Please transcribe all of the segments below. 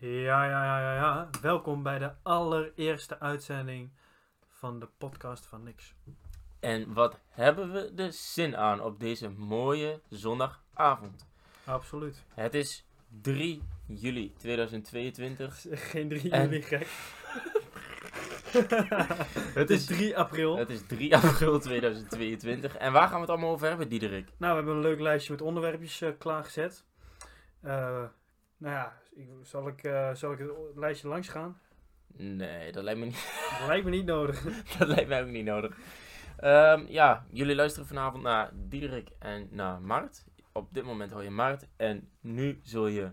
Ja, ja, ja, ja, ja. Welkom bij de allereerste uitzending van de podcast van Niks. En wat hebben we de zin aan op deze mooie zondagavond? Absoluut. Het is 3 juli 2022. Geen 3 En- juli gek. Het is is, 3 april. het is 3 april 2022. En waar gaan we het allemaal over hebben, Diederik? Nou, we hebben een leuk lijstje met onderwerpjes eh, klaargezet. Eh, nou ja, ik, zal, ik, eh, zal ik het lijstje langs gaan? Nee, dat lijkt me niet, Dat lijkt me niet nodig. dat lijkt mij ook niet nodig. Ehm, ja, jullie luisteren vanavond naar Diederik en naar Mart. Op dit moment hoor je Mart. En nu zul je...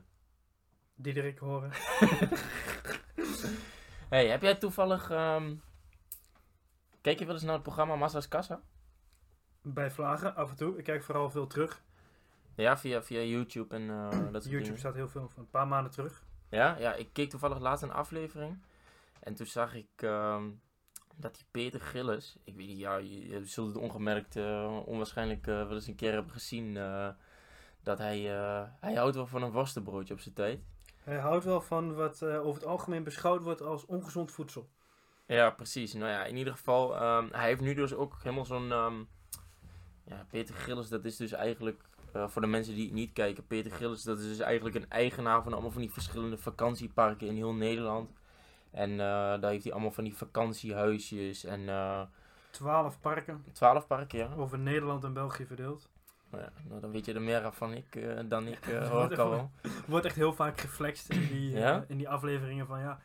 Diederik horen. Hey, heb jij toevallig... ehm, Kijk je wel eens naar het programma Massa's Kassa? Bij Vlagen, af en toe. Ik kijk vooral veel terug. Ja, via, via YouTube en eh, dat soort YouTube dingen. staat heel veel van een paar maanden terug. Ja, ja, ik keek toevallig laatst een aflevering. En toen zag ik ehm, dat die Peter Gillis, ik weet niet, ja, je, je zult het ongemerkt, eh, onwaarschijnlijk eh, wel eens een keer hebben gezien, dat hij, hij houdt wel van een worstenbroodje op zijn tijd. Hij houdt wel van wat over het algemeen beschouwd wordt als ongezond voedsel. Ja, precies. Nou ja, in ieder geval, ehm, hij heeft nu dus ook helemaal zo'n, ehm, ja, Peter Gillis, dat is dus eigenlijk, eh, voor de mensen die het niet kijken, Peter Gillis, dat is dus eigenlijk een eigenaar van allemaal van die verschillende vakantieparken in heel Nederland. En eh, daar heeft hij allemaal van die vakantiehuisjes en eh Twaalf parken twaalf parken, ja. over Nederland en België verdeeld. Nou ja. Nou, dan weet je er meer van ik, dan ik, hoor wordt ik al wel. Wordt echt heel vaak geflext in die, Ja? in die afleveringen van ja.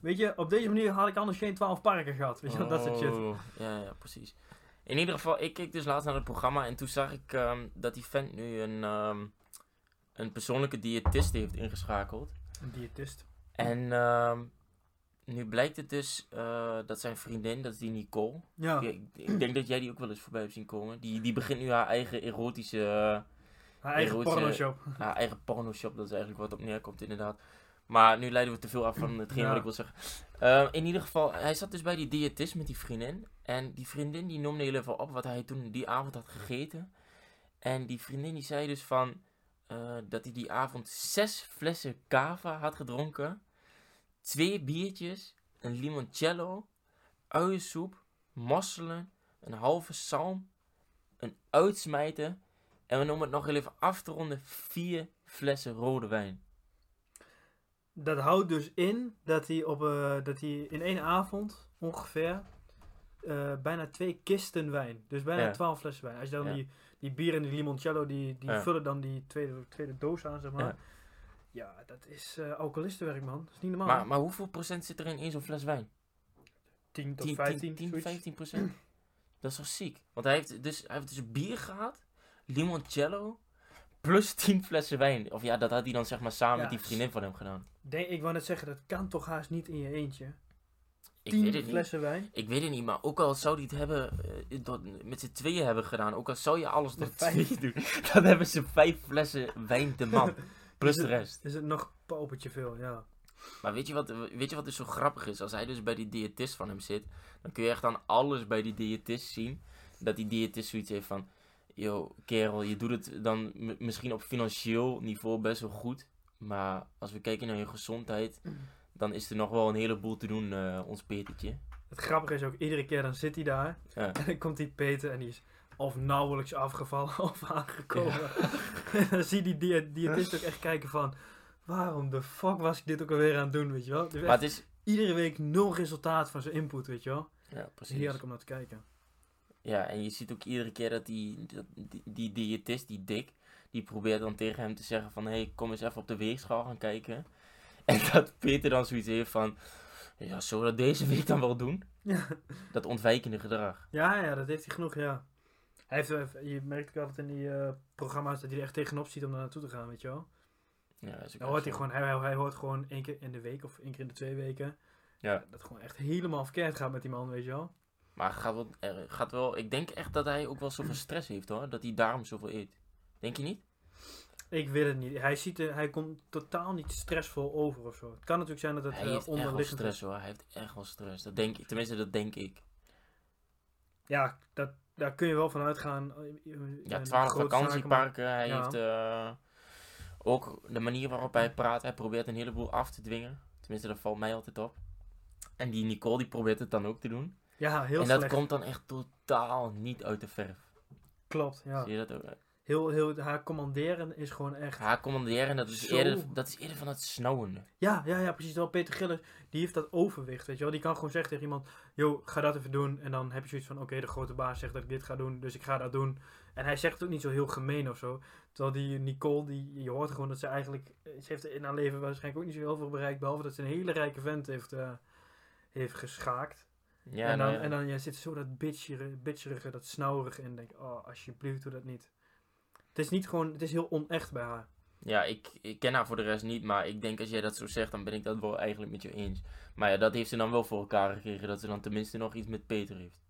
Weet je, op deze manier had ik anders geen twaalf parken gehad. Weet je, wel, dat soort shit. Oh, Ja, ja, precies. In ieder geval, ik keek dus laatst naar het programma en toen zag ik ehm, dat die vent nu een, ehm, een persoonlijke diëtist heeft ingeschakeld. Een diëtist. En ehm, nu blijkt het dus eh, dat zijn vriendin, dat is die Nicole. Ja, ik, ik denk dat jij die ook wel eens voorbij hebt zien komen. Die, die begint nu haar eigen erotische, haar eigen erotische- pornoshop. haar eigen pornoshop. Dat is eigenlijk wat op neerkomt inderdaad. Maar nu leiden we te veel af van hetgeen Ja. wat ik wil zeggen. In ieder geval, hij zat dus bij die diëtist met die vriendin. En die vriendin die noemde heel even op wat hij toen die avond had gegeten. En die vriendin die zei dus van eh, dat hij die avond zes flessen cava had gedronken. Twee biertjes, een limoncello, uiensoep, mosselen, een halve zalm, een uitsmijter. En we noemen het nog heel even af te ronden, vier flessen rode wijn. Dat houdt dus in dat hij, op, eh, dat hij in één avond ongeveer eh, bijna twee kisten wijn. Dus bijna twaalf flessen wijn. Als je dan die, die bier en die limoncello, die, die vullen dan die tweede, tweede doos aan, zeg maar. Ja. Dat is eh alcoholistenwerk, man. Dat is niet normaal. Maar, maar hoeveel procent zit er in één zo'n fles wijn? 10 tot 10, 15, 10, zoiets. 15 procent? Dat is toch ziek? Want hij heeft dus, hij heeft dus bier gehad, limoncello, plus 10 flessen wijn. Of ja, dat had hij dan zeg maar samen Ja, met die vriendin van hem gedaan. Denk, ik wou net zeggen, dat kan toch haast niet in je eentje. Ik 10 weet het niet. flessen wijn. Ik weet het niet, maar ook al zou hij het hebben, eh, met z'n tweeën hebben gedaan, ook al zou je alles door tweeën doen, dan hebben ze vijf flessen wijn de man. Plus de rest. Is het nog paupertje veel, ja. Maar weet je, wat, weet je wat dus zo grappig is? Als hij dus bij die diëtist van hem zit, dan kun je echt aan alles bij die diëtist zien. Dat die diëtist zoiets heeft van, yo, kerel, je doet het dan misschien op financieel niveau best wel goed. Maar als we kijken naar je gezondheid, dan is er nog wel een heleboel te doen, eh, ons Petertje. Het grappige is ook, iedere keer dan zit hij daar. Ja. En dan komt die Peter en die is of nauwelijks afgevallen of aangekomen. En dan zie die diëtist ook echt kijken van... Waarom de fuck was ik dit ook alweer aan het doen, weet je wel? Dus Maar het is, iedere week nul resultaat van zijn input, weet je wel? ja, precies. heerlijk om naar te kijken. Ja, en je ziet ook iedere keer dat die, dat, die, die diëtist, die dik, die probeert dan tegen hem te zeggen van, hé, hey, kom eens even op de weegschaal gaan kijken. En dat Peter dan zoiets heeft van, ja, zullen we dat deze week dan wel doen? Ja. Dat ontwijkende gedrag. Ja, ja, dat heeft hij genoeg, ja. Hij heeft, eh, je merkt ook altijd in die eh, programma's dat hij er echt tegenop ziet om daar naartoe te gaan, weet je wel? Ja, dat is Dan hoort hij gewoon, hij, hoort gewoon één keer in de week of één keer in de twee weken. Ja. Dat het gewoon echt helemaal verkeerd gaat met die man, weet je wel? zo. Maar gaat wel, er gaat wel, ik denk echt dat hij ook wel zoveel stress heeft hoor, dat hij daarom zoveel eet. Denk je niet? Ik weet het niet. Hij, ziet er, hij komt totaal niet stressvol over of zo. Het kan natuurlijk zijn dat het hij eh, heeft echt wel stress is. hoor, hij heeft echt wel stress. Dat denk ik, tenminste dat denk ik. Ja, dat, daar kun je wel van uitgaan. eh, Ja, twaalf vakantieparken. Hij Ja. heeft eh, Ook de manier waarop hij praat, hij probeert een heleboel af te dwingen. Tenminste, dat valt mij altijd op. En die Nicole, die probeert het dan ook te doen. Ja, heel en dat slecht. komt dan echt totaal niet uit de verf. Klopt, ja. Zie je dat ook? Heel, heel, haar commanderen is gewoon echt... Haar commanderen, dat is, Zo. eerder, dat is eerder van het snauwende. Ja, ja, ja, precies. Wel Peter Gillis, die heeft dat overwicht, weet je wel. Die kan gewoon zeggen tegen iemand, yo, ga dat even doen. En dan heb je zoiets van, oké, de grote baas zegt dat ik dit ga doen, dus ik ga dat doen. En hij zegt het ook niet zo heel gemeen of zo. Terwijl die Nicole, die, je hoort gewoon dat ze eigenlijk, eh, ze heeft in haar leven waarschijnlijk ook niet zo heel veel bereikt, behalve dat ze een hele rijke vent heeft, eh, heeft geschaakt. Ja, en, dan, nou ja. en dan ja, zit zo dat bitcherige, bitcherige, dat snauwerige in. Denk, oh, alsjeblieft, doe dat niet. Het is niet gewoon, het is heel onecht bij haar. Ja, ik, ik ken haar voor de rest niet, maar ik denk als jij dat zo zegt, dan ben ik dat wel eigenlijk met je eens. Maar ja, dat heeft ze dan wel voor elkaar gekregen, dat ze dan tenminste nog iets met Peter heeft.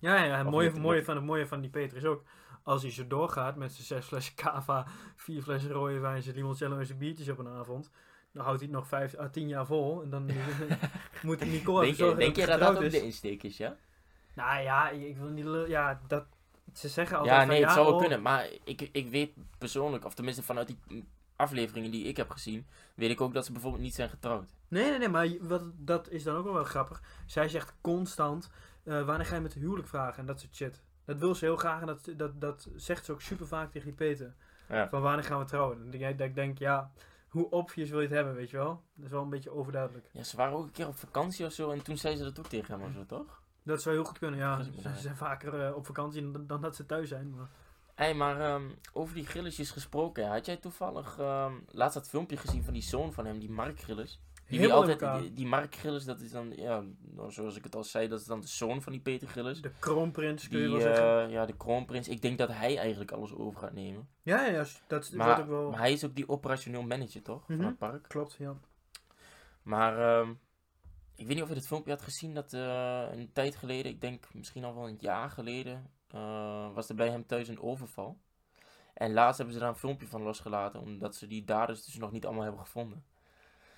Ja, ja, het mooie, mooie, van, het mooie van die Peter is ook, als hij zo doorgaat met zijn zes flessen cava, vier flessen rode wijn, zijn limoncello en zijn biertjes op een avond, dan houdt hij het nog vijf à tien jaar vol. En dan moet Nicole Denk, zorgen denk dat je dat dat ook de insteek is, ja? Nou ja, ik wil niet... Ja, dat... Ze zeggen altijd Ja, nee, het zou wel oh, kunnen, maar ik, ik weet persoonlijk, of tenminste vanuit die afleveringen die ik heb gezien, weet ik ook dat ze bijvoorbeeld niet zijn getrouwd. Nee, nee, nee, maar wat, dat is dan ook wel wel grappig. Zij zegt constant, eh, wanneer ga je met de huwelijk vragen en dat soort shit. Dat wil ze heel graag en dat, dat, dat zegt ze ook super vaak tegen die Peter. Ja. Van wanneer gaan we trouwen? Dan denk ik, dat ik denk, ja, hoe obvious wil je het hebben, weet je wel? Dat is wel een beetje overduidelijk. Ja, ze waren ook een keer op vakantie of zo en toen zei ze dat ook tegen hem of zo, toch? Dat zou heel goed kunnen, ja. Ze zijn vaker eh, op vakantie dan, dan dat ze thuis zijn. Maar... Hé, hey, maar ehm, over die grilletjes gesproken, had jij toevallig ehm, laatst dat filmpje gezien van die zoon van hem, die Mark Grillis? Die, die, altijd, die, die Mark Grillis, dat is dan, ja, nou, zoals ik het al zei, dat is dan de zoon van die Peter Grillis. De kroonprins, kun je wel zeggen. eh, ja, de kroonprins. Ik denk dat hij eigenlijk alles over gaat nemen. Ja, ja, dat wordt ook wel... maar hij is ook die operationeel manager, toch? Mhm. Van het park. Klopt, ja. Maar ehm, ik weet niet of je het filmpje had gezien dat eh, een tijd geleden, ik denk misschien al wel een jaar geleden, eh, was er bij hem thuis een overval. En laatst hebben ze daar een filmpje van losgelaten, omdat ze die daders dus nog niet allemaal hebben gevonden.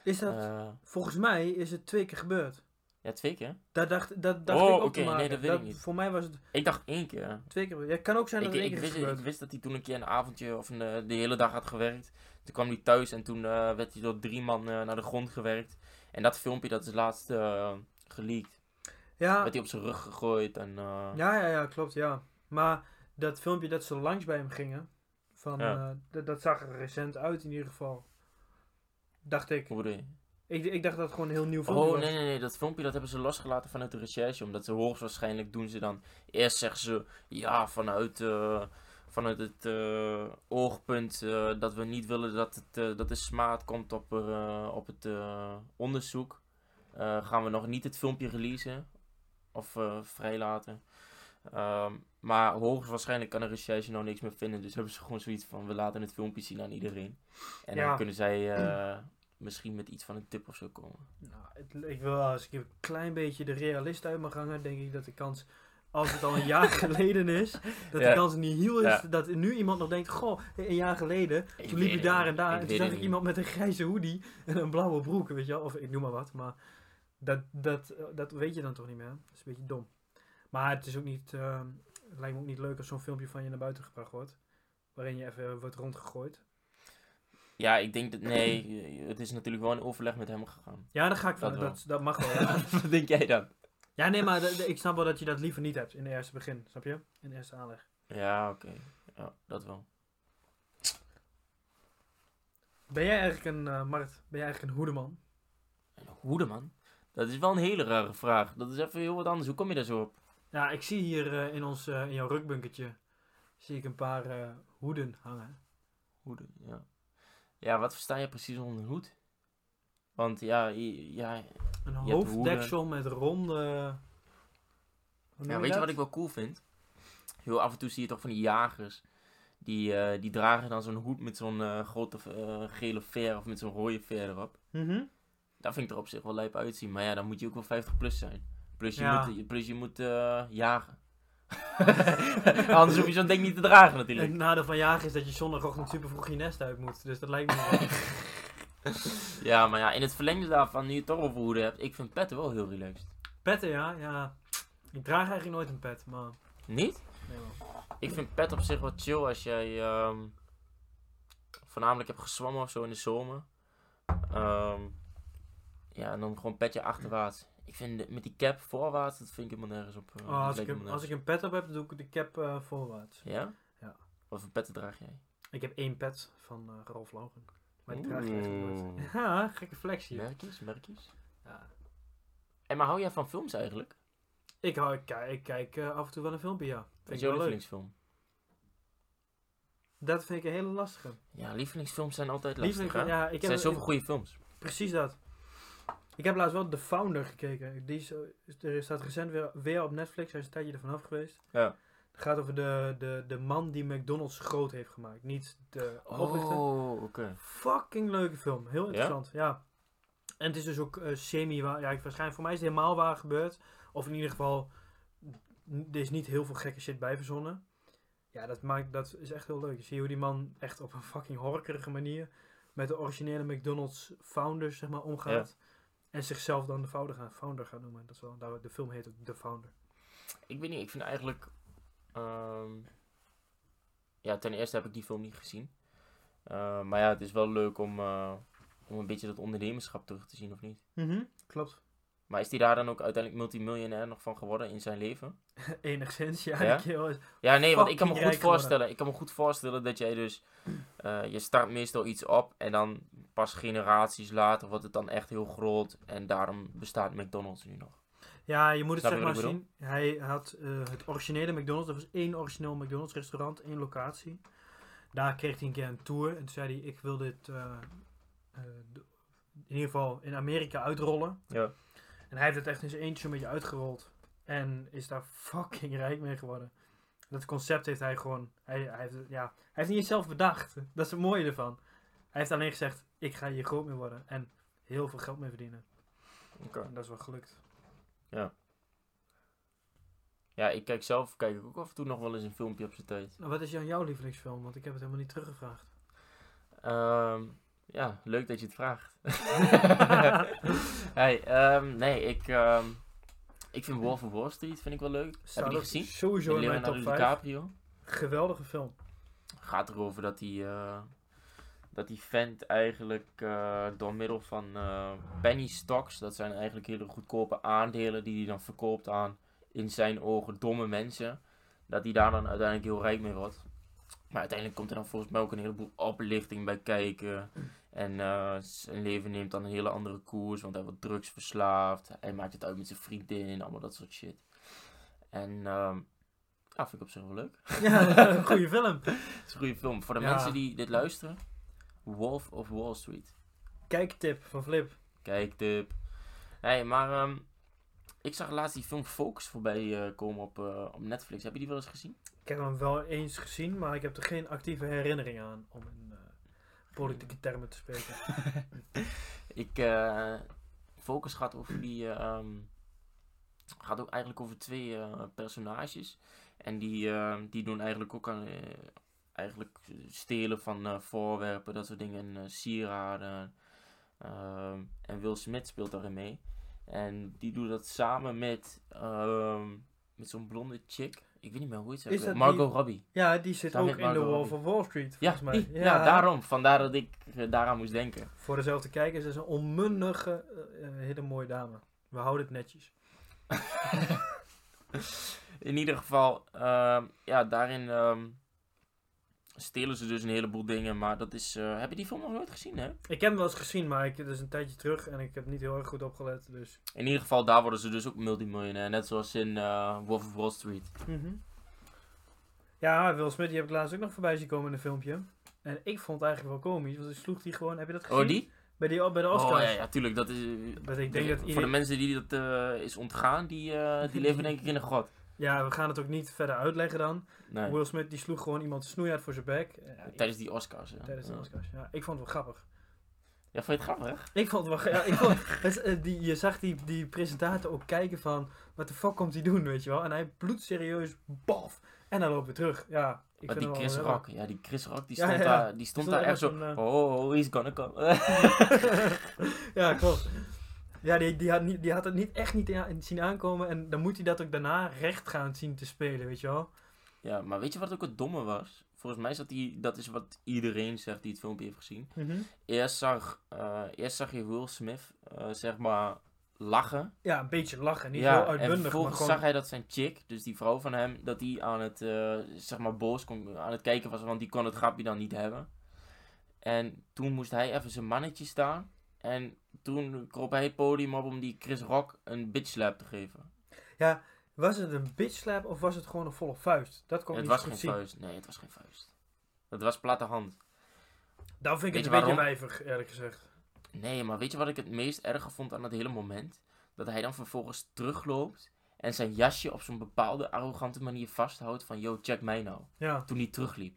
Is dat... Eh, Volgens mij is het twee keer gebeurd. ja, twee keer. Dat dacht, dat dacht Oh, ik ook oké, te nee, maken. dat weet ik niet. Voor mij was het Ik dacht één keer. twee keer gebeurd. Ja, het kan ook zijn dat Ik, het één keer is wist, ik gebeurd. wist dat hij toen een keer een avondje of een, de hele dag had gewerkt. Toen kwam hij thuis en toen werd hij door drie man naar de grond gewerkt. En dat filmpje dat is laatst eh geleakt. Ja, Werd hij op zijn rug gegooid en... eh, ja, ja, ja, klopt, ja. Maar dat filmpje dat ze langs bij hem gingen, van, Ja. eh, dat, zag er recent uit in ieder geval. Dacht ik. Hoe bedoel je? ik. Ik dacht dat het gewoon een heel nieuw filmpje Oh, was. nee, nee, nee. Dat filmpje dat hebben ze losgelaten vanuit de recherche. Omdat ze hoogstwaarschijnlijk doen ze dan... Eerst zeggen ze... Ja, vanuit, vanuit het eh, oogpunt eh, dat we niet willen dat, het, eh, dat de smaad komt op, op het onderzoek. gaan we nog niet het filmpje releasen. Of vrijlaten. Ehm, maar hoogstwaarschijnlijk kan de recherche nou niks meer vinden. Dus hebben ze gewoon zoiets van... We laten het filmpje zien aan iedereen. En Ja. dan kunnen zij... Misschien met iets van een tip of zo komen. Nou, het- ik wil, als ik een klein beetje de realist uit mag hangen, denk ik dat de kans, als het al een jaar geleden is, dat Ja. de kans niet heel is Ja. dat nu iemand nog denkt, goh, een jaar geleden, Ik toen liep je daar en daar, Ik en toen zag ik iemand met een grijze hoodie en een blauwe broek, weet je wel, of ik noem maar wat, maar dat, dat, dat weet je dan toch niet meer, dat is een beetje dom. Maar het is ook niet, eh, het lijkt me ook niet leuk als zo'n filmpje van je naar buiten gebracht wordt, waarin je even wordt rondgegooid. Ja, ik denk dat. Nee, het is natuurlijk wel in overleg met hem gegaan. Ja, daar ga ik van, Dat dat, dat, mag wel. ja. Wat denk jij dan? Ja, nee, maar ik snap wel dat je dat liever niet hebt in de eerste begin, snap je? In de eerste aanleg. Ja, oké. Ja, dat wel. Ben jij eigenlijk een, eh, Mart, ben jij eigenlijk een hoedeman? Een hoedeman? Dat is wel een hele rare vraag. Dat is even heel wat anders. Hoe kom je daar zo op? Ja, ik zie hier eh, in, ons, eh, in jouw rukbunkertje, zie ik een paar hoeden hangen. Hoeden, ja. Ja, wat versta je precies onder een hoed? Want ja, ja, Een hoofddeksel met ronde... ja weet je wat ik wel cool vind? Heel af en toe zie je toch van die jagers. Die, eh, die dragen dan zo'n hoed met zo'n eh, grote eh, gele veer of met zo'n rode veer erop. Mhm. Dat vind ik er op zich wel lijp uitzien. Maar ja, dan moet je ook wel 50 plus zijn. Plus je Ja. moet, plus je moet jagen. Anders hoef je zo'n ding niet te dragen natuurlijk. Het nadeel van jagen is dat je zondagochtend super vroeg je nest uit moet. Dus dat lijkt me wel. Ja, maar ja, in het verlengde daarvan, nu je het toch over hoeden hebt, ik vind petten wel heel relaxed. Petten, ja, ja. Ik draag eigenlijk nooit een pet, maar... Niet? Nee, man. Ik vind pet op zich wel chill als jij, ehm, voornamelijk heb gezwommen of zo in de zomer. Ehm, ja, en dan gewoon petje achterwaarts. Ik vind de- met die cap voorwaarts, dat vind ik helemaal nergens op. eh, Oh, als, ik een, helemaal als ik nergens. een pet op heb, doe ik de cap eh, voorwaarts. Ja? Ja. Wat voor petten draag jij? Ik heb één pet van eh Ralph Lauren. Maar die draag je echt nooit. Oeh. Ja, gekke flexie. Merkjes, merkjes. Ja. En maar hou jij van films eigenlijk? Ik, hou, ik, kijk- ik kijk eh, af en toe wel een filmpje, ja. Wat Vind is jouw lievelingsfilm? Dat vind ik een hele lastige. Ja, lievelingsfilms zijn altijd lastig, hè? ja, ik Er heb zijn zoveel ik- goede films. Precies dat. Ik heb laatst wel The Founder gekeken. Die is, er staat recent weer, weer op Netflix. Hij is een tijdje ervan af geweest. Ja. Het gaat over de, de, de man die McDonald's groot heeft gemaakt. Niet de oprichter. Oh, oké. Fucking leuke film. Heel interessant. Ja. En het is dus ook eh, semi. Ja, waarschijnlijk voor mij is het helemaal waar gebeurd. Of in ieder geval, er is niet heel veel gekke shit bij verzonnen. Ja, dat, maakt, dat is echt heel leuk. Je ziet hoe die man echt op een fucking horkerige manier met de originele McDonald's founders zeg maar omgaat. En zichzelf dan de founder gaat, founder gaat noemen. Dat is wel, de film heet ook The Founder. Ik weet niet, ik vind eigenlijk... ehm, ja, ten eerste heb ik die film niet gezien. Eh, maar ja, het is wel leuk om, eh, om een beetje dat ondernemerschap terug te zien, of niet? Klopt. Maar is hij daar dan ook uiteindelijk multimiljonair nog van geworden in zijn leven? Enigszins, ja. Ja? Ja, nee, want ik kan me goed voorstellen. Ik kan me goed voorstellen dat jij dus... eh, je start meestal iets op en dan pas generaties later wordt het dan echt heel groot. En daarom bestaat McDonald's nu nog. Ja, je moet het zeg maar zien. Hij had eh, het originele McDonald's. Er was één origineel McDonald's restaurant, één locatie. Daar kreeg hij een keer een tour. En toen zei hij, ik wil dit eh, eh, in ieder geval in Amerika uitrollen. Ja. En hij heeft het echt in zijn eentje zo'n beetje uitgerold. En is daar fucking rijk mee geworden. Dat concept heeft hij gewoon... Hij, hij, heeft, ja, hij heeft niet eens zelf bedacht. Dat is het mooie ervan. Hij heeft alleen gezegd, ik ga hier groot mee worden. En heel veel geld mee verdienen. Oké. En dat is wel gelukt. Ja, ik kijk zelf kijk ik ook af en toe nog wel eens een filmpje op zijn tijd. Wat is jouw lievelingsfilm? Want ik heb het helemaal niet teruggevraagd. Ehm, ja, leuk dat je het vraagt. hey, ehm, nee, ik, ehm, ik vind Wolf of Wall Street vind ik wel leuk. Heb je die gezien? Sowieso in mijn Leonardo top 5. DiCaprio. Geweldige film. gaat erover dat die, eh, dat die vent eigenlijk eh, door middel van eh, penny stocks, dat zijn eigenlijk hele goedkope aandelen die hij dan verkoopt aan in zijn ogen domme mensen, dat hij daar dan uiteindelijk heel rijk mee wordt. Maar uiteindelijk komt er dan volgens mij ook een heleboel oplichting bij kijken. En eh, zijn leven neemt dan een hele andere koers, want hij wordt drugsverslaafd. Hij maakt het uit met zijn vriendin, allemaal dat soort shit. En ehm ja, vind ik op zich wel leuk. Ja, een goede film. Het is een goede film. Voor de Ja. mensen die dit luisteren. Wolf of Wall Street. Kijktip van Flip. Kijk, tip. Hey, maar ehm, ik zag laatst die film Focus voorbij eh, komen op, eh, op Netflix. Heb je die wel eens gezien? Ik heb hem wel eens gezien, maar ik heb er geen actieve herinnering aan om in eh, politieke termen te spreken. Ik, eh, Focus gaat over die, eh, ehm, gaat ook eigenlijk over twee eh, personages. En die, eh, die doen eigenlijk ook aan, eigenlijk stelen van eh, voorwerpen, dat soort dingen, en, eh, sieraden. Ehm, en Will Smith speelt daarin mee. En die doet dat samen met, ehm, met zo'n blonde chick. Ik weet niet meer hoe het Is Margot die- Robbie. Ja, die zit Samen ook in Margot Wolf of Wall Street, Ja, volgens mij. die, ja. daarom. Vandaar dat ik eh, daaraan moest denken. Voor dezelfde kijkers is een onmundige, hele mooie dame. We houden het netjes. In ieder geval, ehm, ja, daarin stelen ze dus een heleboel dingen. Maar dat is. eh, heb je die film nog nooit gezien, hè? Ik heb hem wel eens gezien, maar ik, het is een tijdje terug en ik heb niet heel erg goed opgelet. Dus. In ieder geval, daar worden ze dus ook multimiljonair. Net zoals in eh, Wolf of Wall Street. Mhm. Ja, Will Smith, die heb ik laatst ook nog voorbij zien komen in een filmpje. En ik vond het eigenlijk wel komisch, want ik sloeg die gewoon. Heb je dat gezien? Oh, die? Bij, die, bij de Oh Oscars. ja, ja, tuurlijk. Dat is, Dat ik denk dat voor de mensen die dat eh, is ontgaan, die, die leven denk ik in een god. Ja, we gaan het ook niet verder uitleggen dan. Nee, Will Smith die sloeg gewoon iemand snoei uit voor zijn bek. Ja, tijdens die Oscars. tijdens de ja. Oscars. Ja, ik vond het wel grappig. Ja, vond je het grappig? Ik vond het wel ja, ik vond, het, eh, die, Je zag die, die presentator ook kijken van... Wat de fuck komt hij doen, weet je wel? En hij bloedserieus, bof. En dan loopt weer terug. Ja, ik Maar die Chris Rock, ja, die Chris Rock, die stond, ja, ja. Daar, die stond Stond daar echt zo. een, eh, Oh, oh, he's gonna come. ja, klopt. Ja, die, die, had niet, die had het niet, echt niet aan- zien aankomen. En dan moet hij dat ook daarna recht gaan zien te spelen, weet je wel? Ja, maar weet je wat ook het domme was? volgens mij zat hij, dat is wat iedereen zegt die het filmpje heeft gezien. Mhm. Eerst zag, eh, eerst zag je Will Smith, eh, zeg maar, lachen. Ja, een beetje lachen. Niet ja, heel en uitbundig, maar vervolgens gewoon... zag hij dat zijn chick, dus die vrouw van hem, dat die aan het, eh, zeg maar, boos kon, aan het kijken was, want die kon het grapje dan niet hebben. En toen moest hij even zijn mannetje staan. En toen kroop hij het podium op om die Chris Rock een bitch slap te geven. Was het een bitch slap of was het gewoon een volle vuist? Dat kon ik het niet was goed geen zien. vuist. Nee, het was geen vuist. Het was platte hand. Dan vind ik Weet het een beetje wijvig, eerlijk gezegd. Nee, maar weet je wat ik het meest erge vond aan dat hele moment? Dat hij dan vervolgens terugloopt en zijn jasje op zo'n bepaalde arrogante manier vasthoudt van, yo, check mij nou. Ja. Toen hij terugliep.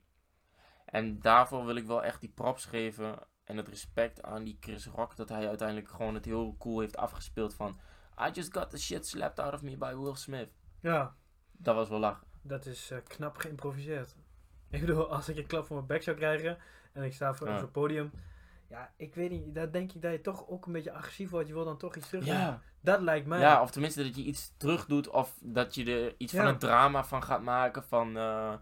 En daarvoor wil ik wel echt die props geven en het respect aan die Chris Rock, dat hij uiteindelijk gewoon het heel cool heeft afgespeeld van, I just got the shit slapped out of me by Will Smith. Ja, Dat was wel lachen. dat is eh, knap geïmproviseerd. Ik bedoel, als ik een klap voor mijn bek zou krijgen en ik sta voor Ja. zo'n podium. Ja, ik weet niet, daar denk ik dat je toch ook een beetje agressief wordt. Je wil dan toch iets terug doen. Ja. Dat lijkt mij. Ja, of tenminste dat je iets terug doet of dat je er iets van een drama van gaat maken van, eh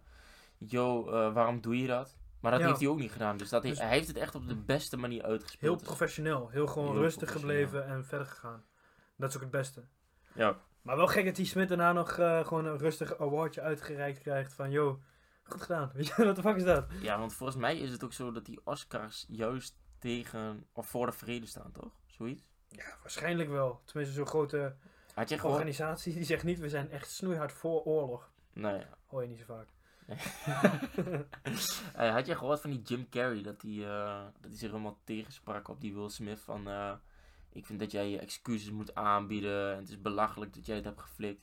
yo, eh, waarom doe je dat? Maar dat Ja. heeft hij ook niet gedaan. Dus, dat Dus- hij heeft het echt op de beste manier Heel uitgespeeld. Dus- professioneel. Heel gewoon Heel rustig gebleven en verder gegaan. Dat is ook het beste. ja. Maar wel gek dat die Smit daarna nog eh, gewoon een rustig awardje uitgereikt krijgt van, yo, goed gedaan. Weet je, wat de fuck is dat? ja, want volgens mij is het ook zo dat die Oscars juist tegen of voor de vrede staan, toch? Zoiets? Ja, waarschijnlijk wel. Tenminste, zo'n grote Had je gewoon... organisatie die zegt niet, we zijn echt snoeihard voor oorlog. Nou ja. Hoor je niet zo vaak. Eh, had je gehoord van die Jim Carrey dat hij eh, dat hij zich helemaal tegensprak op die Will Smith van eh, ik vind dat jij je excuses moet aanbieden en het is belachelijk dat jij het hebt geflikt.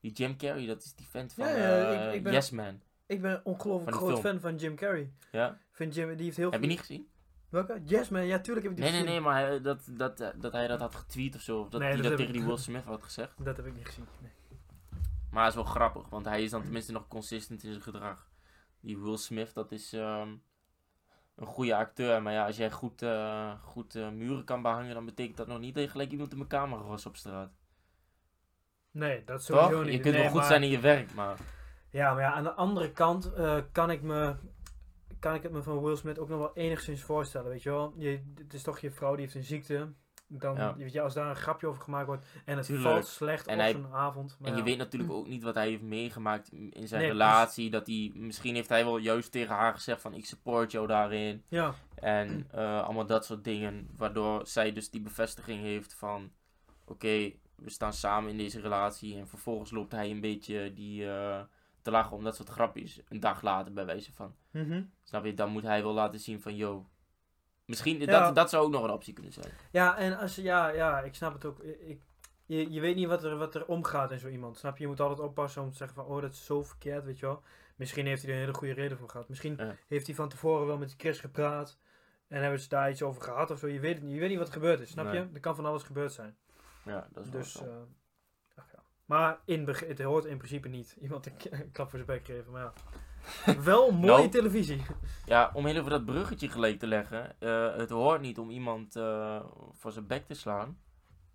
Die Jim Carrey, dat is die vent van Ja, ja, ik- ik ben- Yes Man. Ik ben een ongelooflijk groot film. fan van Jim Carrey. Ja? Vind Jim, die heeft heel Heb je niet gezien? Welke? Yes man, ja tuurlijk heb ik die Nee, nee, gezien. nee, maar hij- dat, dat, dat hij dat had getweet of zo. Of dat Nee, hij dat tegen ik- die Will Smith had gezegd. Dat heb ik niet gezien. Nee. Maar het is wel grappig, want hij is dan tenminste nog consistent in zijn gedrag. Die Will Smith, dat is ehm, een goede acteur. Maar ja, als jij goed, eh, goed eh, muren kan behangen, dan betekent dat nog niet dat je gelijk iemand in mijn camera was op straat. Nee, dat sowieso Toch? niet. Je kunt Nee, wel goed maar- zijn in je werk, maar... Ja, maar ja, aan de andere kant eh, kan, ik me, kan ik het me van Will Smith ook nog wel enigszins voorstellen, weet je wel. Je, het is toch je vrouw die heeft een ziekte. Dan, Ja. weet je, als daar een grapje over gemaakt wordt en het Tuurlijk. valt slecht En op hij- zo'n avond. Maar En je weet natuurlijk ook niet wat hij heeft meegemaakt in zijn Nee, relatie. Dat hij, misschien heeft hij wel juist tegen haar gezegd van ik support jou daarin. Ja, En eh, allemaal dat soort dingen. Waardoor zij dus die bevestiging heeft van... Oké, we staan samen in deze relatie. En vervolgens loopt hij een beetje die, eh, te lachen om dat soort grapjes. Een dag later bij wijze van. Mhm. Snap je? Dan moet hij wel laten zien van... Yo, misschien... Ja. Dat, dat zou ook nog een optie kunnen zijn. ja en als, ja, ja, ik snap het ook. Ik, je, je weet niet wat er, wat er omgaat in zo iemand. Snap je? Je moet altijd oppassen om te zeggen van, oh, dat is zo verkeerd, weet je wel. Misschien heeft hij er een hele goede reden voor gehad. Misschien Ja. heeft hij van tevoren wel met Chris gepraat. En hebben ze daar iets over gehad of zo. Je weet het niet. Je weet niet wat er gebeurd is, snap Nee. je? Er kan van alles gebeurd zijn. Ja, dat is wel Dus, zo. eh, ach ja. Maar in het hoort in principe niet. Iemand een klap voor zijn bek geven, maar ja. Wel mooie Nou. televisie. Ja, om heel even dat bruggetje gelijk te leggen. eh, het hoort niet om iemand eh, voor zijn bek te slaan.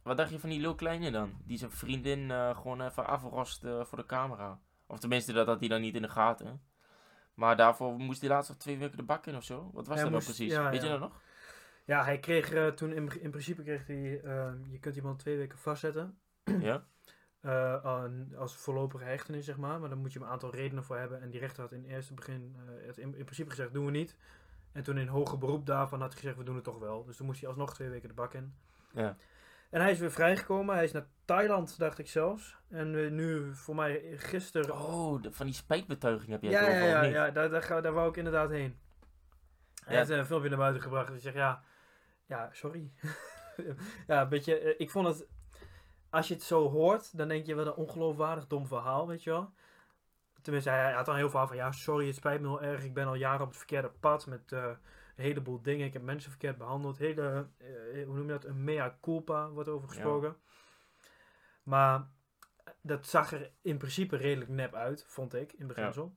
Wat dacht je van die Lil Kleine dan? Die zijn vriendin eh, gewoon even afrost voor de camera. Of tenminste, dat had hij dan niet in de gaten. Maar daarvoor moest hij laatst nog twee weken de bak in of zo. Wat was Hij dat nou precies? ja, Weet je dat nog? Ja, hij kreeg toen in, in principe kreeg hij, eh, je kunt iemand twee weken vastzetten. ja? Eh, als voorlopige hechtenis, zeg maar. Maar dan moet je een aantal redenen voor hebben. En die rechter had in het eerste begin eh, het in, in principe gezegd, doen we niet. En toen in hoger beroep daarvan had hij gezegd, we doen het toch wel. Dus toen moest hij alsnog twee weken de bak in. Ja. En hij is weer vrijgekomen. Hij is naar Thailand, dacht ik zelfs. En eh, nu, voor mij, gisteren... Oh, de- van die spijtbetuiging heb je ja, het ja, ja, ja daar, daar, ga- daar wou ik inderdaad heen. Hij Ja. heeft een filmpje naar buiten gebracht. En hij zegt, ja, ja, sorry. ja, een beetje, eh, ik vond het... Als je het zo hoort, dan denk je wel een ongeloofwaardig dom verhaal, weet je wel. Tenminste, hij, hij had dan heel veel van, ja, sorry, het spijt me heel erg. Ik ben al jaren op het verkeerde pad met eh, een heleboel dingen. Ik heb mensen verkeerd behandeld. Hele, eh, hoe noem je dat, een mea culpa wordt over gesproken. Maar dat zag er in principe redelijk nep uit, vond ik, in beginsel.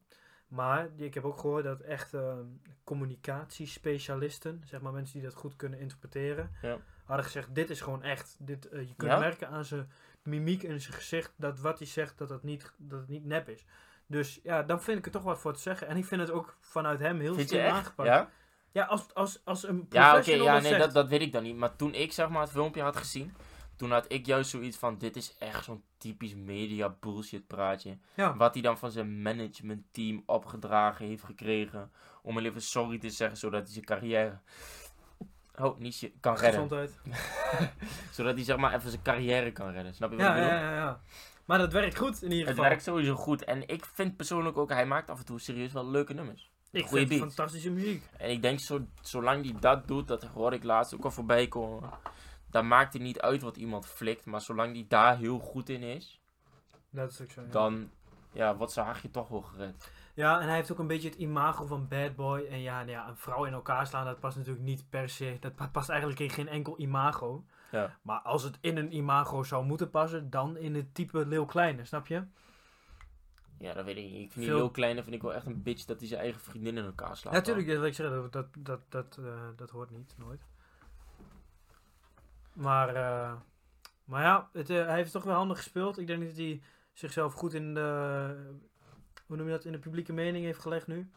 Maar die- ik heb ook gehoord dat echt eh, communicatiespecialisten, zeg maar mensen die dat goed kunnen interpreteren, Ja. Hadden gezegd, dit is gewoon echt. Dit, eh, je kunt Ja? merken aan zijn mimiek en zijn gezicht dat wat hij zegt, dat het niet, dat het niet nep is. Dus ja, dan vind ik er toch wat voor te zeggen. En ik vind het ook vanuit hem heel slim aangepakt. Ja? Ja, als, als, als een Ja, oké, professional ja, dat nee, zegt. dat, dat weet ik dan niet. Maar toen ik zeg maar het filmpje had gezien, toen had ik juist zoiets van, dit is echt zo'n typisch media bullshit praatje. Ja. Wat hij dan van zijn managementteam opgedragen heeft gekregen, om hem even sorry te zeggen, zodat hij zijn carrière, oh, niet je- kan redden. Gezondheid. Zodat hij zeg maar even zijn carrière kan redden. Snap je wat Ja, ik bedoel? ja, ja, ja. Maar dat werkt goed in ieder Het geval. werkt sowieso goed. En ik vind persoonlijk ook, hij maakt af en toe serieus wel leuke nummers. Ik goeie vind het fantastische muziek. En ik denk, zo, zolang hij dat doet, dat hoorde ik laatst ook al voorbij komen. Dan maakt het niet uit wat iemand flikt. Maar zolang hij daar heel goed in is, Dat is ook zo. Ja. dan ja, wordt zijn haagje toch wel gered. Ja, en hij heeft ook een beetje het imago van bad boy. En ja, nou ja, een vrouw in elkaar slaan, dat past natuurlijk niet per se. Dat pa- past eigenlijk in geen enkel imago. Ja. Maar als het in een imago zou moeten passen, dan in het type Leeuw Kleine, snap je? Ja, dat weet ik niet. Ik vind die Veel- heel kleine vind ik wel echt een bitch dat hij zijn eigen vriendin in elkaar slaat. Natuurlijk, dat wil ik zeggen, dat, dat, dat, dat, eh, dat hoort niet, nooit. Maar, eh, maar ja, het, eh, hij heeft toch wel handig gespeeld. Ik denk dat hij zichzelf goed in de, hoe noem je dat, in de publieke mening heeft gelegd nu.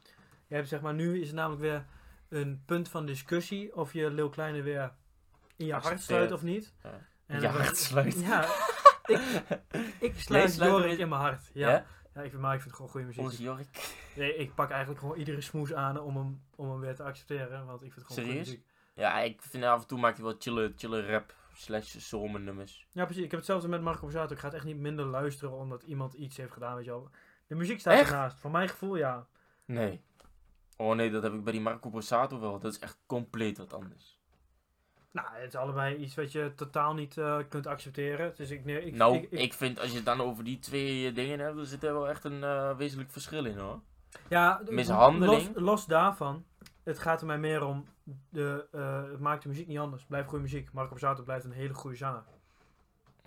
Je hebt, zeg maar, nu is het namelijk weer een punt van discussie of je Leeuw Kleine weer in je hart sluit of niet. Ja. En Je hart sluit. Ja, ik, ik sluit Jorik in mijn hart. Ja, Ja? ja. ik, vind, maar ik vind het gewoon goede muziek. Onze Jorik. Nee, ik pak eigenlijk gewoon iedere smoes aan om hem, om hem weer te accepteren. Want ik vind het gewoon goede Serieus? muziek. Ja, ik vind af en toe maakt hij wel chille, chille rap slash zomer nummers. Ja, precies. Ik heb hetzelfde met Marco Borsato. Ik ga het echt niet minder luisteren omdat iemand iets heeft gedaan, weet je wel. De muziek staat Echt? ernaast. Voor mijn gevoel, ja. Nee. Oh nee, dat heb ik bij die Marco Borsato wel. Dat is echt compleet wat anders. Nou, het is allebei iets wat je totaal niet eh, kunt accepteren. Dus ik, nee, ik, nou, ik, ik, ik- vind als je het dan over die twee eh, dingen hebt, dan zit er wel echt een eh, wezenlijk verschil in hoor. ja, mishandeling. Los, los daarvan, het gaat er mij meer om, de, het maakt de muziek niet anders. Blijft goede muziek. Marco Borsato blijft een hele goede zanger.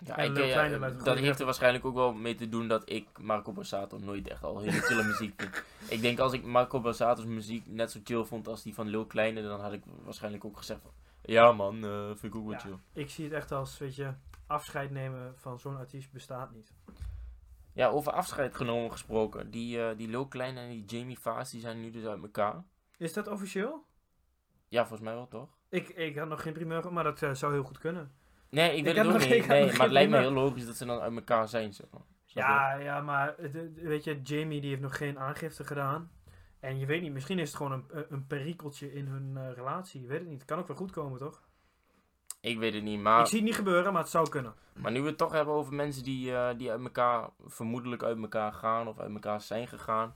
Ja, ik, Kleine dat heeft er waarschijnlijk ook wel mee te doen dat ik Marco Borsato nooit echt al hele chille muziek vind. Ik denk als ik Marco Borsato's muziek net zo chill vond als die van Lil Kleine, dan had ik waarschijnlijk ook gezegd van, ja man, eh, vind ik ook wel Ja. chill. Ik zie het echt als, weet je, afscheid nemen van zo'n artiest bestaat niet. Ja, over afscheid genomen gesproken. Die, eh, die Lil Kleine en die Jamie Vaas, die zijn nu dus uit elkaar. Is dat officieel? Ja, volgens mij wel toch? Ik, ik had nog geen primeur, maar dat eh, zou heel goed kunnen. Nee, ik Ik weet het ook nog- niet. ik Nee, maar het lijkt me heel logisch dat ze dan uit elkaar zijn. Zeg maar. Ja, ja, maar weet je, Jamie die heeft nog geen aangifte gedaan. En je weet niet, misschien is het gewoon een, een- perikeltje in hun eh, relatie. Je weet het niet. Het kan ook wel goed komen, toch? Ik weet het niet, Ik maar, zie het niet gebeuren, maar het zou kunnen. maar nu we het toch hebben over mensen die, eh, die uit elkaar, vermoedelijk uit elkaar gaan of uit elkaar zijn gegaan.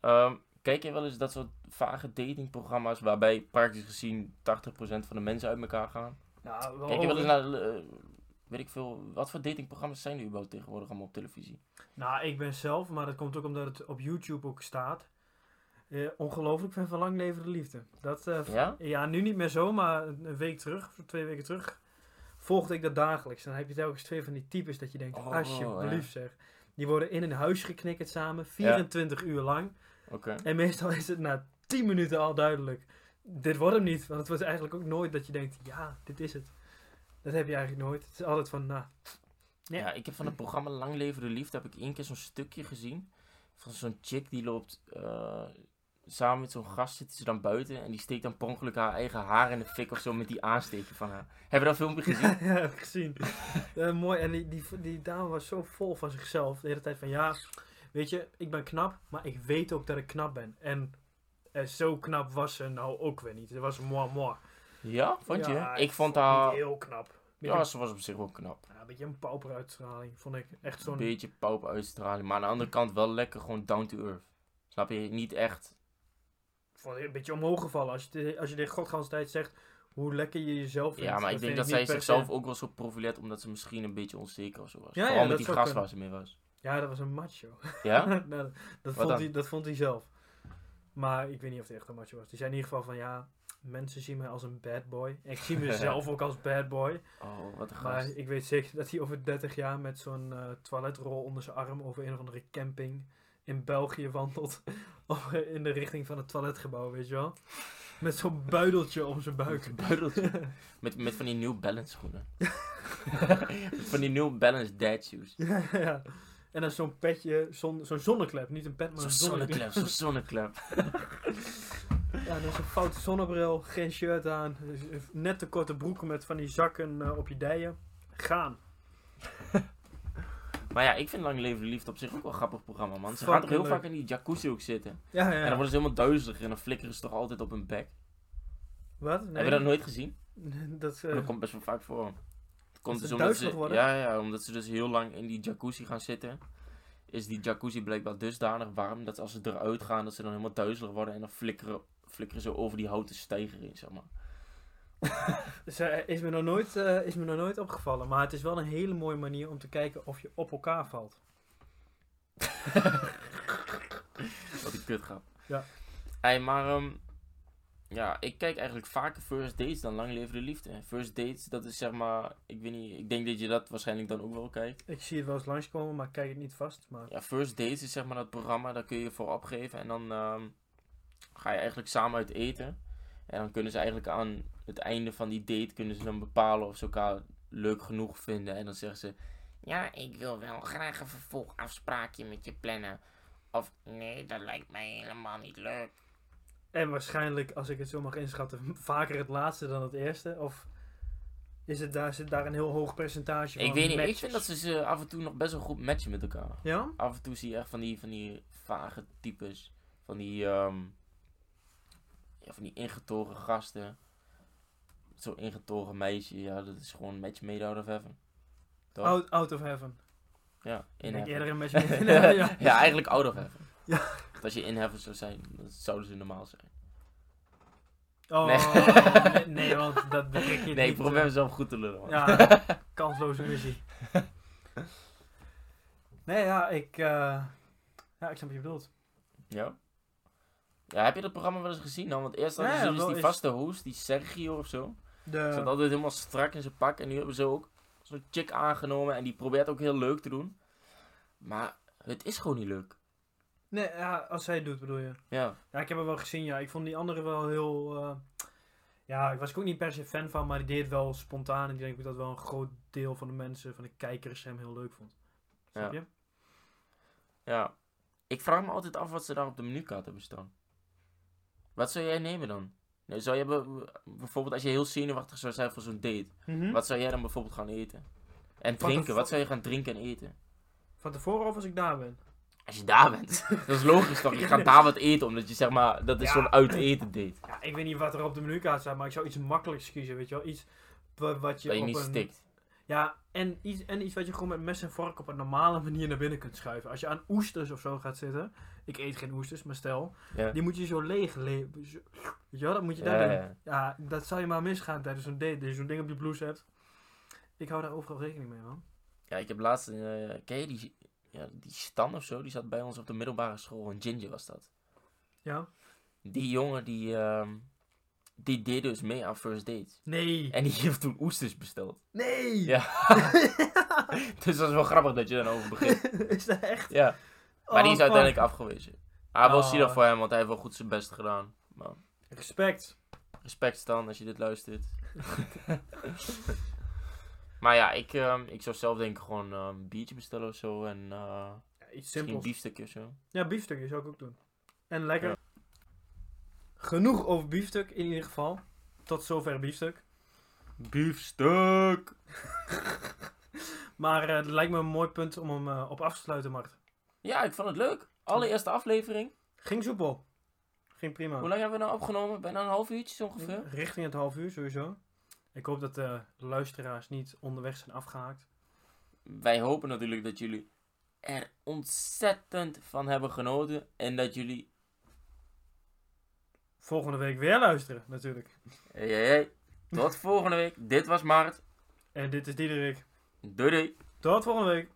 Ehm, kijk je wel eens dat soort vage datingprogramma's waarbij praktisch gezien 80% van de mensen uit elkaar gaan? Nou, Kijk je wel eens over- naar, eh, weet ik veel, wat voor datingprogramma's zijn er überhaupt tegenwoordig allemaal op televisie? Nou, ik ben zelf, maar dat komt ook omdat het op YouTube ook staat. Eh, ongelooflijk fan van Lang Leven de Liefde. Dat, eh, Ja? Ja, nu niet meer zo, maar een week terug, of twee weken terug, volgde ik dat dagelijks. Dan heb je telkens twee van die types dat je denkt, Oh, alsjeblieft zeg. Die worden in een huis geknikkerd samen, 24 uur lang. Oké. En meestal is het na 10 minuten al duidelijk, dit wordt hem niet. Want het wordt eigenlijk ook nooit dat je denkt, ja, dit is het. Dat heb je eigenlijk nooit. Het is altijd van, nou, Ja. Ja, ik heb van het programma Lang Leven de Liefde heb ik één keer zo'n stukje gezien. Van zo'n chick die loopt eh, samen met zo'n gast zitten ze dan buiten. En die steekt dan per ongeluk haar eigen haar in de fik of zo met die aansteekje van haar. Hebben we dat filmpje gezien? ja, heb ik gezien. Eh, mooi, en die, die, die dame was zo vol van zichzelf. De hele tijd van, ja, weet je, ik ben knap, maar ik weet ook dat ik knap ben. En zo knap was ze nou ook weer niet. Ze was moi moi. Ja, vond je? Ja, ik vond niet haar... heel knap. Beetje, Ja, ze was op zich wel knap. ja, een beetje een pauperuitstraling, vond ik. Echt Een zo'n... beetje paup uitstraling. Maar aan de andere kant wel lekker gewoon down to earth. Snap je? Niet echt... vond ik een beetje omhoog gevallen. Als je, de- als je de godganse tijd zegt hoe lekker je jezelf vindt. Ja, maar ik denk dat zij zichzelf ook wel zo profileert omdat ze misschien een beetje onzeker of zo was. Ja, Vooral ja, met die kunnen. waar ze mee was. Ja, dat was een macho. Ja? Nou, dat, vond hij, dat vond hij zelf. Maar ik weet niet of hij echt een macho was. Die zei in ieder geval van ja, mensen zien mij als een bad boy. En ik zie mezelf ook als bad boy. Oh, wat een Maar gast. ik weet zeker dat hij over 30 jaar met zo'n eh, toiletrol onder zijn arm over een of andere camping in België wandelt. of in de richting van het toiletgebouw, weet je wel. Met zo'n buideltje om zijn buik. Buideltje. Met, met van die New Balance schoenen. van die New Balance dad shoes. ja, ja. En dan zo'n petje, zon, zo'n zonneklep. Niet een pet, maar Zo'n een zonneklep. zo'n zonneklep. Ja, dan zo'n foute zonnebril, geen shirt aan. Net te korte broeken met van die zakken eh, op je dijen. Gaan. Maar ja, ik vind Lang Leven de Liefde op zich ook wel een grappig programma, man. Ze Fucking gaan toch heel leuk. vaak in die jacuzzi ook zitten. Ja, ja. En dan worden ze helemaal duizelig en dan flikkeren ze toch altijd op hun bek. Wat? Nee. Heb je dat nooit gezien? Dat, eh, Dat komt best wel vaak voor. Komt dus omdat ze, worden? ja, ja, omdat ze dus heel lang in die jacuzzi gaan zitten. Is die jacuzzi blijkbaar dusdanig warm dat als ze eruit gaan, dat ze dan helemaal duizelig worden. En dan flikkeren, flikkeren ze over die houten steiger in, zeg maar. Dus, eh, is, me nog nooit, eh, is me nog nooit opgevallen. Maar het is wel een hele mooie manier om te kijken of je op elkaar valt. Wat een kutgrap. Ja. Hey, maar ehm, ja, ik kijk eigenlijk vaker First Dates dan Lang Leven de Liefde. First Dates, dat is zeg maar, ik weet niet, ik denk dat je dat waarschijnlijk dan ook wel kijkt. Ik zie het wel eens langskomen, maar ik kijk het niet vast. Maar... Ja, First Dates is zeg maar dat programma, daar kun je je voor opgeven. En dan ehm, ga je eigenlijk samen uit eten. En dan kunnen ze eigenlijk aan het einde van die date kunnen ze dan bepalen of ze elkaar leuk genoeg vinden. En dan zeggen ze, ja, ik wil wel graag een vervolgafspraakje met je plannen. Of nee, dat lijkt mij helemaal niet leuk. En waarschijnlijk, als ik het zo mag inschatten, vaker het laatste dan het eerste. Of is het daar, zit daar een heel hoog percentage van Ik weet niet, ik vind dat ze ze af en toe nog best wel goed matchen met elkaar. Ja? Af en toe zie je echt van die, van die vage types. Van die, ehm, ja, van die ingetogen gasten. Zo'n ingetogen meisje, ja, dat is gewoon een match made out of heaven. Toch? Out, out of heaven. ja, in heaven. eerder een match in ja, ja. ja, eigenlijk out of heaven. Ja. Want als je in heaven zou zijn, dan zouden ze normaal zijn. Oh, Nee. want dat betrek je Nee, ik probeer eh, mezelf goed te lullen. man. Ja, kansloze missie. Nee, ja, ik... eh, ja, ik snap wat je bedoelt. Ja? Ja, heb je dat programma wel eens gezien dan? Want eerst hadden Ja, ze dus die vaste host, die Sergio of zo. De, Zat altijd helemaal strak in zijn pak. En nu hebben ze ook zo'n chick aangenomen. En die probeert ook heel leuk te doen. Maar het is gewoon niet leuk. Nee, ja, als zij het doet, bedoel je. Ja. Ja, ik heb hem wel gezien, ja. Ik vond die andere wel heel... eh, ja, ik was ook niet per se fan van, maar die deed wel spontaan. En ik denk dat wel een groot deel van de mensen, van de kijkers, hem heel leuk vond. Snap Ja. je? Ja. Ik vraag me altijd af wat ze daar op de menukaart hebben staan. Wat zou jij nemen dan? Nee, zou je be- bijvoorbeeld als je heel zenuwachtig zou zijn voor zo'n date. Mhm. Wat zou jij dan bijvoorbeeld gaan eten? En drinken. Wat zou je gaan drinken en eten? Van tevoren of als ik daar ben? Als je daar bent. dat is logisch toch? Je gaat daar wat eten. Omdat je zeg maar, dat is Ja. zo'n uit eten date. Ja, ik weet niet wat er op de menukaart staat, maar ik zou iets makkelijks kiezen, weet je wel. Iets wa- wat je Dat je op niet een... stikt. Ja, en iets, en iets wat je gewoon met mes en vork op een normale manier naar binnen kunt schuiven. Als je aan oesters of zo gaat zitten. Ik eet geen oesters, maar stel. Ja. Die moet je zo leeg leven. Weet je wel, dat moet je Ja, daar doen. ja. Ja, dat zou je maar misgaan tijdens zo'n date. Dat je zo'n ding op je blouse hebt. Ik hou daar overal rekening mee, man. Ja, ik heb laatst, eh ken je die, ja, die Stan of zo? Die zat bij ons op de middelbare school. Een ginger was dat. Ja? Die jongen die, ehm, die deed dus mee aan first dates. Nee! En die heeft toen oesters besteld. Nee! Ja. dus dat is wel grappig dat je daarover begint. is dat echt? Ja. Maar die is Oh, uiteindelijk afgewezen. Ah, wel Oh. zielig voor hem, want hij heeft wel goed zijn best gedaan. Maar Respect. respect Stan als je dit luistert. maar ja, ik, ehm, ik zou zelf denk ik gewoon ehm, een biertje bestellen of zo. En eh Ja, iets simpels. biefstukje of zo. Ja, biefstukje zou ik ook doen. En lekker. Ja. Genoeg over biefstuk in ieder geval. Tot zover biefstuk. Biefstuk! Maar eh, het lijkt me een mooi punt om hem eh, op af te sluiten, Mart. Ja, ik vond het leuk. Allereerste aflevering. Ging soepel. Ging prima. Hoe lang hebben we nou opgenomen? Bijna een half uurtje ongeveer. Richting het half uur sowieso. Ik hoop dat de luisteraars niet onderweg zijn afgehaakt. Wij hopen natuurlijk dat jullie er ontzettend van hebben genoten. En dat jullie... Volgende week weer luisteren, natuurlijk. Hey, hey, hey. Tot volgende week. Dit was Maart. En dit is Diederik. Doei doei. Tot volgende week.